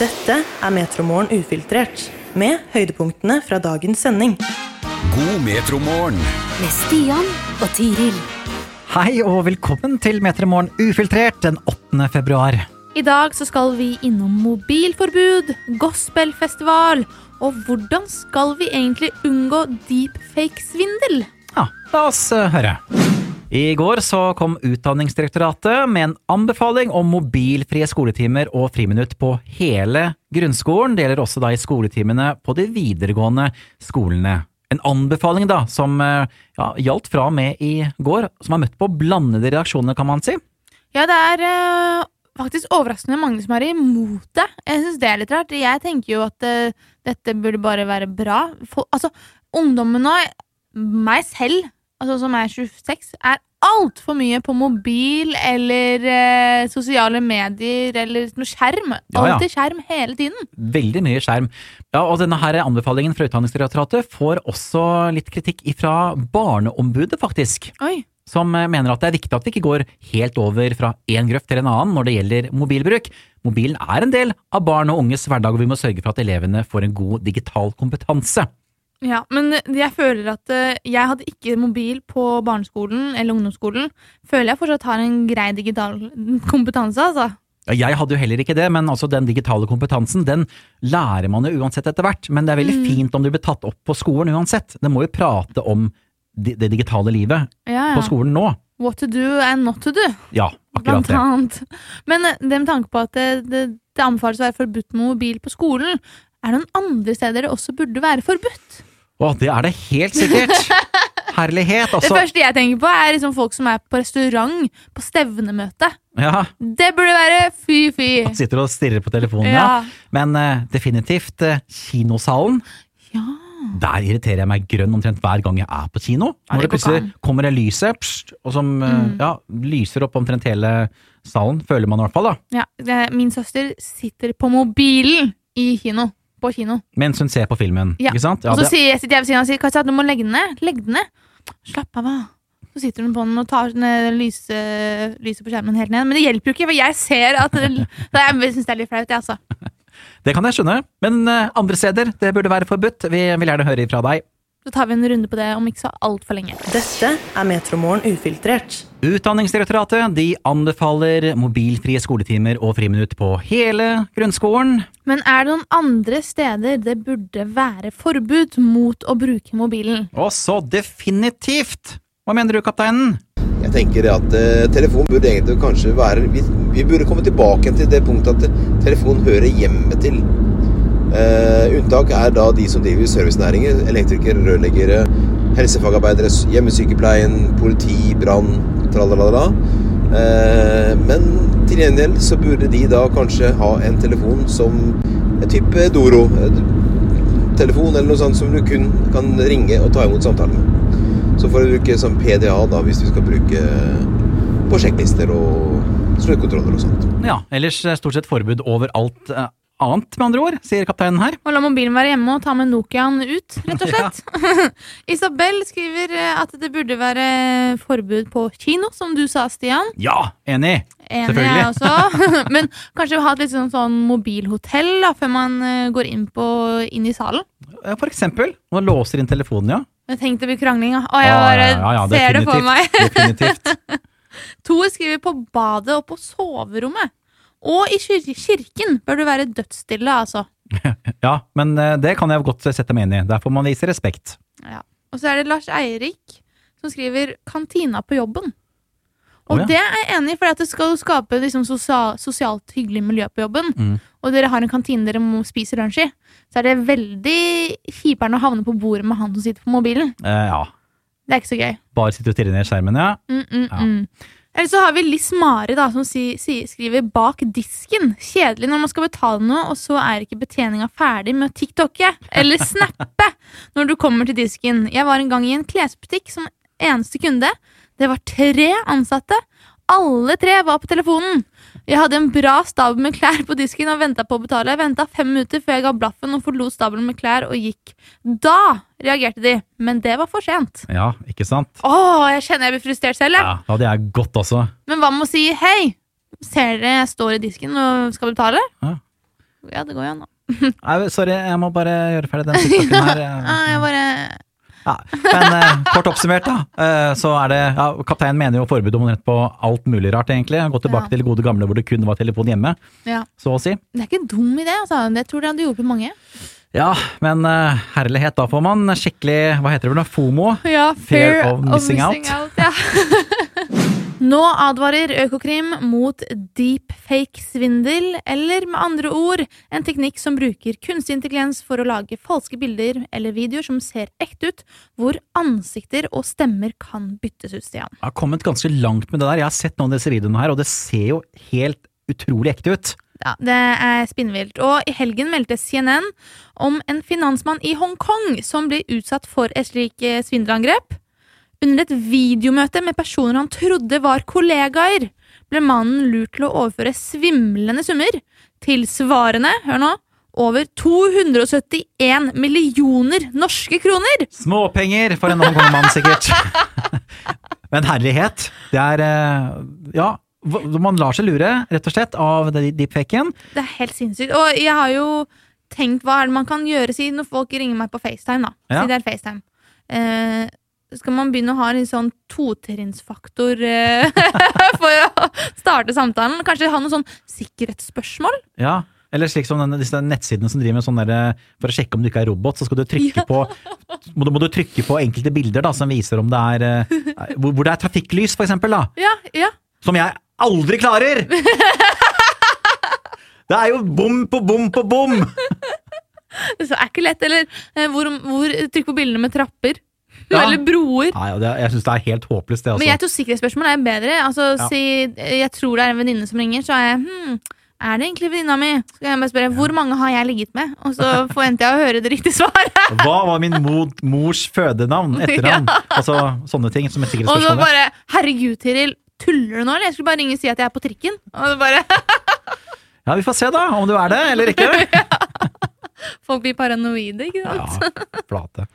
Dette er Metromorgen ufiltrert, med høydepunktene fra dagens sending. God metromorgen. med Stian og Tiril. Hei og velkommen til Metromorgen ufiltrert den 8. februar. I dag så skal vi innom mobilforbud, gospelfestival og hvordan skal vi egentlig unngå deepfake-svindel? Ja, la oss eh, høre. I går så kom Utdanningsdirektoratet med en anbefaling om mobilfrie skoletimer og friminutt på hele grunnskolen. Det gjelder også da i skoletimene på de videregående skolene. En anbefaling da, som eh, ja, gjaldt fra og med i går, som har møtt på blandede reaksjoner, kan man si. Ja, det er øh, faktisk overraskende mange som er imot det. Jeg syns det er litt rart. Jeg tenker jo at øh, dette burde bare være bra. For, altså, ungdommen nå, meg selv, altså, som er 26, er altfor mye på mobil eller eh, sosiale medier eller noe skjerm. Ja, ja. Skjerm hele tiden. Veldig mye skjerm. Ja, og denne her anbefalingen fra Utdanningsdirektoratet får også litt kritikk fra Barneombudet, faktisk. Oi. som eh, mener at det er viktig at vi ikke går helt over fra én grøft til en annen når det gjelder mobilbruk. Mobilen er en del av barn og unges hverdag, og vi må sørge for at elevene får en god digital kompetanse. Ja, men jeg føler at eh, jeg hadde ikke mobil på barneskolen eller ungdomsskolen. Føler jeg fortsatt har en grei digital kompetanse, altså. Ja, Jeg hadde jo heller ikke det, men altså den digitale kompetansen den lærer man jo uansett etter hvert. Men det er veldig fint om du blir tatt opp på skolen uansett. Det må jo prate om det digitale livet Ja, på skolen nå. What to do and not to do, Ja, akkurat blant det. annet. Men eh, det med tanke på at det, det, det anbefales å være forbudt med mobil på skolen, er det noen andre steder det også burde være forbudt? Å, det er det helt sikkert! Herlighet, altså. Det første jeg tenker på, er liksom folk som er på restaurant, på stevnemøte. Ja, Det burde være fy-fy. sitter og stirrer på telefonen, ja. Ja. Men uh, definitivt uh, kinosalen. ja. Der irriterer jeg meg grønn omtrent hver gang jeg er på kino. Når det det plutselig kommer det lyset, pst, og som eh, Mm. ja, lyser opp omtrent hele salen, føler man i hvert fall, da. ja. Min søster sitter på mobilen i kino. På kino. Mens hun ser på filmen, Ja. ikke sant? Ja, og så det, sier jeg sitter jeg ved siden av og sier Katja, du må legge den ned. Legg den ned. Slapp av, da. Så sitter hun på den og tar ned lyset, lyset på skjermen helt ned. Men det hjelper jo ikke, for jeg ser at det, det Jeg syns det er litt flaut, jeg, altså. det kan jeg skjønne. Men eh, andre steder, det burde være forbudt. Vi vil gjerne høre ifra deg. Så tar vi en runde på det om ikke så altfor lenge. Dette er Metromorgen ufiltrert. Utdanningsdirektoratet de anbefaler mobilfrie skoletimer og friminutt på hele grunnskolen. Men er det noen andre steder det burde være forbud mot å bruke mobilen? Og så definitivt! Hva mener du, kapteinen? Jeg tenker at eh, telefon burde egentlig kanskje være vi, vi burde komme tilbake til det punktet at telefon hører hjemme til. Eh, unntak er da de som driver servicenæringer. Elektrikere, rørleggere, helsefagarbeidere, hjemmesykepleien, politi, brann, tralalala. Eh, men til gjengjeld så burde de da kanskje ha en telefon som en type Doro-telefon eller noe sånt som du kun kan ringe og ta imot samtalen med. Så får du bruke sånn PDA da, hvis du skal bruke på sjekklister og sluttkontroller og sånt. Ja, ellers eh, stort sett forbud over alt eh, annet, med andre ord, sier kapteinen her. Og la mobilen være hjemme og ta med Nokiaen ut, rett og slett. Isabel skriver eh, at det burde være forbud på kino, som du sa, Stian. Ja, enig! Enig Selvfølgelig. jeg også. Men kanskje ha et litt sånn, sånn mobilhotell da, før man eh, går inn, på, inn i salen. Ja, For eksempel, Man låser inn telefonen, ja. Tenkte det blir krangling, ja. Og jeg bare ja, ja, ser det for meg. Definitivt. Tor skriver på badet og på soverommet. Og i kirken bør du være dødsstille, altså. Ja, men eh, det kan jeg godt sette meg inn i. Der får man vise respekt. Ja. Og så er det Lars Eirik som skriver 'kantina på jobben'. Og Og ja. det er jeg enig i, for det skal skape liksom sosial, sosialt hyggelig miljø på jobben. Mm. Og dere har en kantine dere må spise lunsj i. Så er det veldig kjipere å havne på bordet med han som sitter på mobilen. Eh, ja. Det er ikke så gøy. Bare sitte og stirre ned i skjermen, ja. Mm, mm, Ja. Eller så har vi Liss Mari da, som si, si, skriver 'bak disken'. Kjedelig når man skal betale noe, og så er ikke betjeninga ferdig med å tiktoke eller snappe når du kommer til disken. Jeg var en gang i en klesbutikk som eneste kunde. Det var tre ansatte. Alle tre var på telefonen. Jeg hadde en bra stabel med klær på disken og venta på å betale. Jeg venta fem minutter før jeg ga blaffen og forlot stabelen med klær og gikk. Da reagerte de, men det var for sent. Ja, ikke sant? Åh, jeg kjenner jeg blir frustrert selv. jeg. Ja, da hadde jeg gått også. Men hva med å si hei? Ser dere jeg står i disken og skal betale? Ja, ja det går jo an, da. Nei, sorry, jeg må bare gjøre ferdig den TikToken her. Ja, jeg bare Ja, men eh, kort oppsummert, da, eh, så er det ja, Kapteinen mener jo forbud om rett på alt mulig rart, egentlig. Gå tilbake Ja. til det gode gamle hvor det kun var telefon hjemme, Ja. så å si. Det er ikke en dum idé, altså. Det tror jeg du gjorde på mange. Ja, men eh, herlighet, da får man skikkelig Hva heter det for noe? FOMO? Ja, Fear of missing out. ja. Nå advarer Økokrim mot deepfake-svindel, eller med andre ord en teknikk som bruker kunstig intelligens for å lage falske bilder eller videoer som ser ekte ut, hvor ansikter og stemmer kan byttes ut, Stian. Jeg har kommet ganske langt med det der. Jeg har sett noen av disse videoene her, og det ser jo helt utrolig ekte ut. Ja, det er spinnvilt. Og i helgen meldte CNN om en finansmann i Hongkong som ble utsatt for et slikt eh, svindelangrep. Under et videomøte med personer han trodde var kollegaer, ble mannen lurt til å overføre svimlende summer, tilsvarende, hør nå, over 271 millioner norske kroner! Småpenger for en Hongkong-mann, sikkert. Men herlighet, det er eh, Ja, man lar seg lure, rett og slett, av deepfaken. Det er helt sinnssykt. Og jeg har jo tenkt hva er det man kan gjøre si når folk ringer meg på FaceTime, da. Ja. Si det er FaceTime. Eh, skal man begynne å ha en sånn totrinnsfaktor eh, for å starte samtalen? Kanskje ha noen sånn sikkerhetsspørsmål? Ja, eller slik som denne, disse nettsidene som driver med sånn der, For å sjekke om du ikke er robot, så skal du trykke Ja. på må du, må du trykke på enkelte bilder da, som viser om det er eh, hvor, det er trafikklys, for eksempel. Da, Ja, ja. som jeg aldri klarer! Det er jo bom på bom på bom! Så er ikke lett. Eller eh, hvor, hvor Trykk på bildene med trapper. Ja. Eller broer. Nei, ja, det, jeg syns det er helt håpløst, det. Men jeg Altså. tror sikkerhetsspørsmål er bedre. Altså, Ja. si jeg tror det er en venninne som ringer, så er jeg hm, er det egentlig venninna mi? Så kan jeg bare spørre hvor mange har jeg ligget med? Og så forventer jeg å høre det riktige svaret. Hva var min mors fødenavn? Etternavn? Altså sånne ting som et Og så bare Herregud, Tiril, tuller du nå, eller? Jeg skulle bare ringe og si at jeg er på trikken. Og så bare Ja, vi får se da, om du er det eller ikke. Folk blir paranoide, ikke sant? Ja, flate.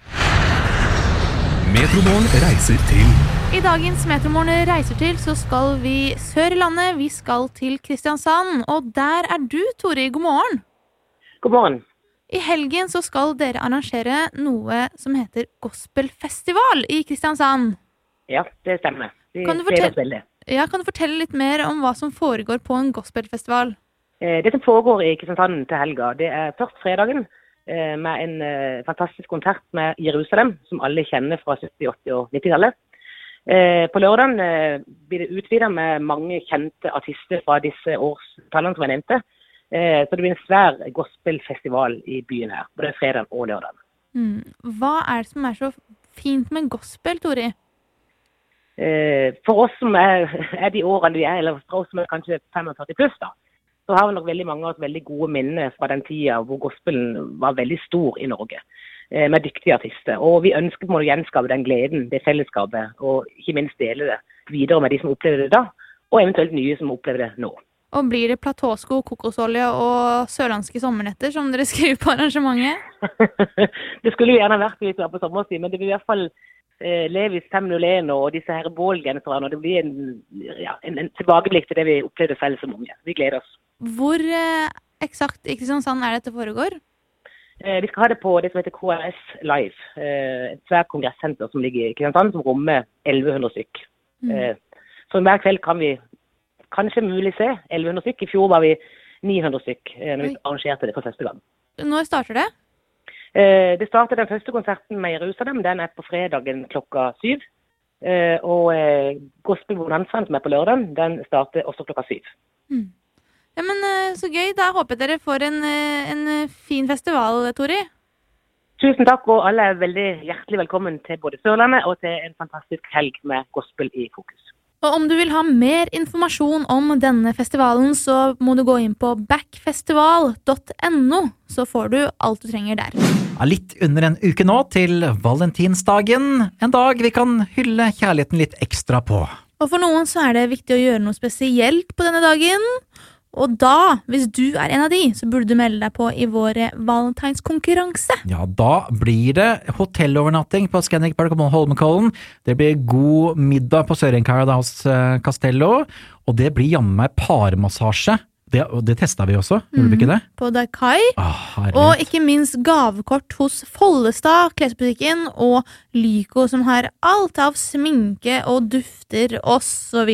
Metromorgen reiser til I dagens Metromorgen reiser til, så skal vi sør i landet. Vi skal til Kristiansand. Og der er du, Tori. God morgen. God morgen. I helgen så skal dere arrangere noe som heter gospelfestival i Kristiansand. Ja, det stemmer. Vi Kan du fortelle-. Ja, Kan du fortelle litt mer om hva som foregår på en gospelfestival? Eh, Det som foregår i Kristiansand til helga, det er først fredagen med en eh, fantastisk konsert med Jerusalem, som alle kjenner fra 70-, 80- og 90-tallet. Eh, På lørdagen eh, blir det utvida med mange kjente artister fra disse årstallene som jeg nevnte. Eh, Så det blir en svær gospelfestival i byen her, både fredag og lørdag. Mm. Hva er det som er så fint med gospel, Tori? Eh, For oss som er, er de årene vi er, eller for oss som er kanskje 45 pluss, da, så har vi nok veldig mange av oss veldig gode minner fra den tida hvor gospelen var veldig stor i Norge. eh, Med dyktige artister. Og vi ønsker på å gjenskape den gleden, det fellesskapet, og ikke minst dele det videre med de som opplevde det da, og eventuelt nye som opplever det nå. Og blir det platåsko, kokosolje og sørlandske sommernetter som dere skriver på arrangementet? det skulle jo gjerne vært hvis vi var på sommerstid, men det blir i hvert fall eh, Levis 501 og disse her bålgenserne. og Det blir en, ja, en, en tilbakeblikk til det vi opplevde selv som unge. Vi gleder oss. Hvor eh, eksakt i Kristiansand er dette foregår? Eh, Vi skal ha det på det som heter KRS Live. eh, Et svært kongressenter som ligger i Kristiansand, som rommer 1100 stykk. Mm. Eh, Så hver kveld kan vi kanskje mulig se 1100 stykk. I fjor var vi 900 stykk eh, når vi Oi. arrangerte det for første gang. Når starter det? Eh, Det starter den første konserten med Jerusalem. Den er på fredagen klokka syv. Eh, Og Gospel Bonanzaen, som er på lørdag, den starter også klokka syv. Ja, men eh, Så gøy. Da håper jeg dere får en, eh, en eh, fin festival, Tori. Tusen takk, og alle er veldig hjertelig velkommen til både Sørlandet og til en fantastisk helg med gospel i fokus. Og om du vil ha mer informasjon om denne festivalen, så må du gå inn på backfestival.no, så får du alt du trenger der. Ja, litt under en uke nå til valentinsdagen, en dag vi kan hylle kjærligheten litt ekstra på. Og for noen så er det viktig å gjøre noe spesielt på denne dagen. Og da, hvis du er en av de, så burde du melde deg på i vår valentinskonkurranse. Ja, da blir det hotellovernatting på Scandic Park Holmenkollen. Det blir god middag på Sørenkaia hos eh, Castello, og det blir jammen meg parmassasje Det, det testa vi også, gjorde vi ikke det? på Daikai. Ah. Og ikke minst gavekort hos Follestad klesbutikken og Lyco, som har alt av sminke og dufter osv.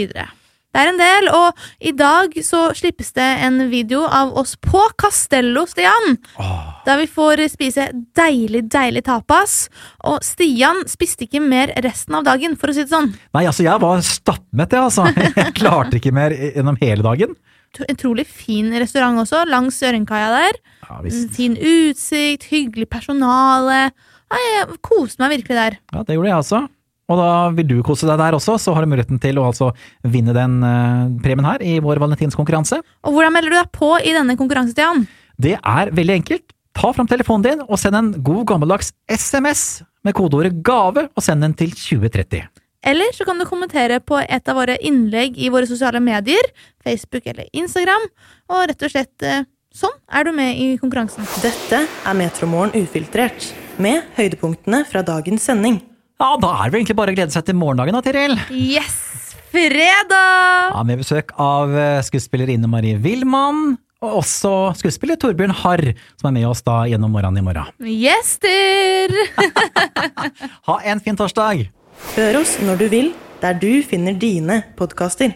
Det er en del, og i dag så slippes det en video av oss på Castello, Stian. Oh. Der vi får spise deilig, deilig tapas. Og Stian spiste ikke mer resten av dagen, for å si det sånn. Nei, altså, jeg var stappmett, jeg, altså. Jeg klarte ikke mer gjennom hele dagen. Tro- Utrolig fin restaurant også, langs Ørenkaia der. Ja. Fin utsikt, hyggelig personale. Nei, jeg koste meg virkelig der. Ja, det gjorde jeg altså. Og da vil du kose deg der også, så har du muligheten til å altså vinne den eh, premien her i vår valentinskonkurranse. Og hvordan melder du deg på i denne konkurransen, Stian? Det er veldig enkelt. Ta fram telefonen din og send en god gammeldags SMS med kodeordet gave, og send den til 2030. Eller så kan du kommentere på et av våre innlegg i våre sosiale medier, Facebook eller Instagram, og rett og slett eh, sånn er du med i konkurransen. Dette er Metromorgen ufiltrert, med høydepunktene fra dagens sending. Ja, da er det vel egentlig bare å glede seg til morgendagen da, Tiril. Yes! Fredag! Ja, med besøk av eh, skuespillerinne Marie Wilman, og også skuespiller Torbjørn Harr, som er med oss da gjennom morgenen i morgen. Gjester! Ha en fin torsdag! Hør oss når du vil, der du finner dine podkaster.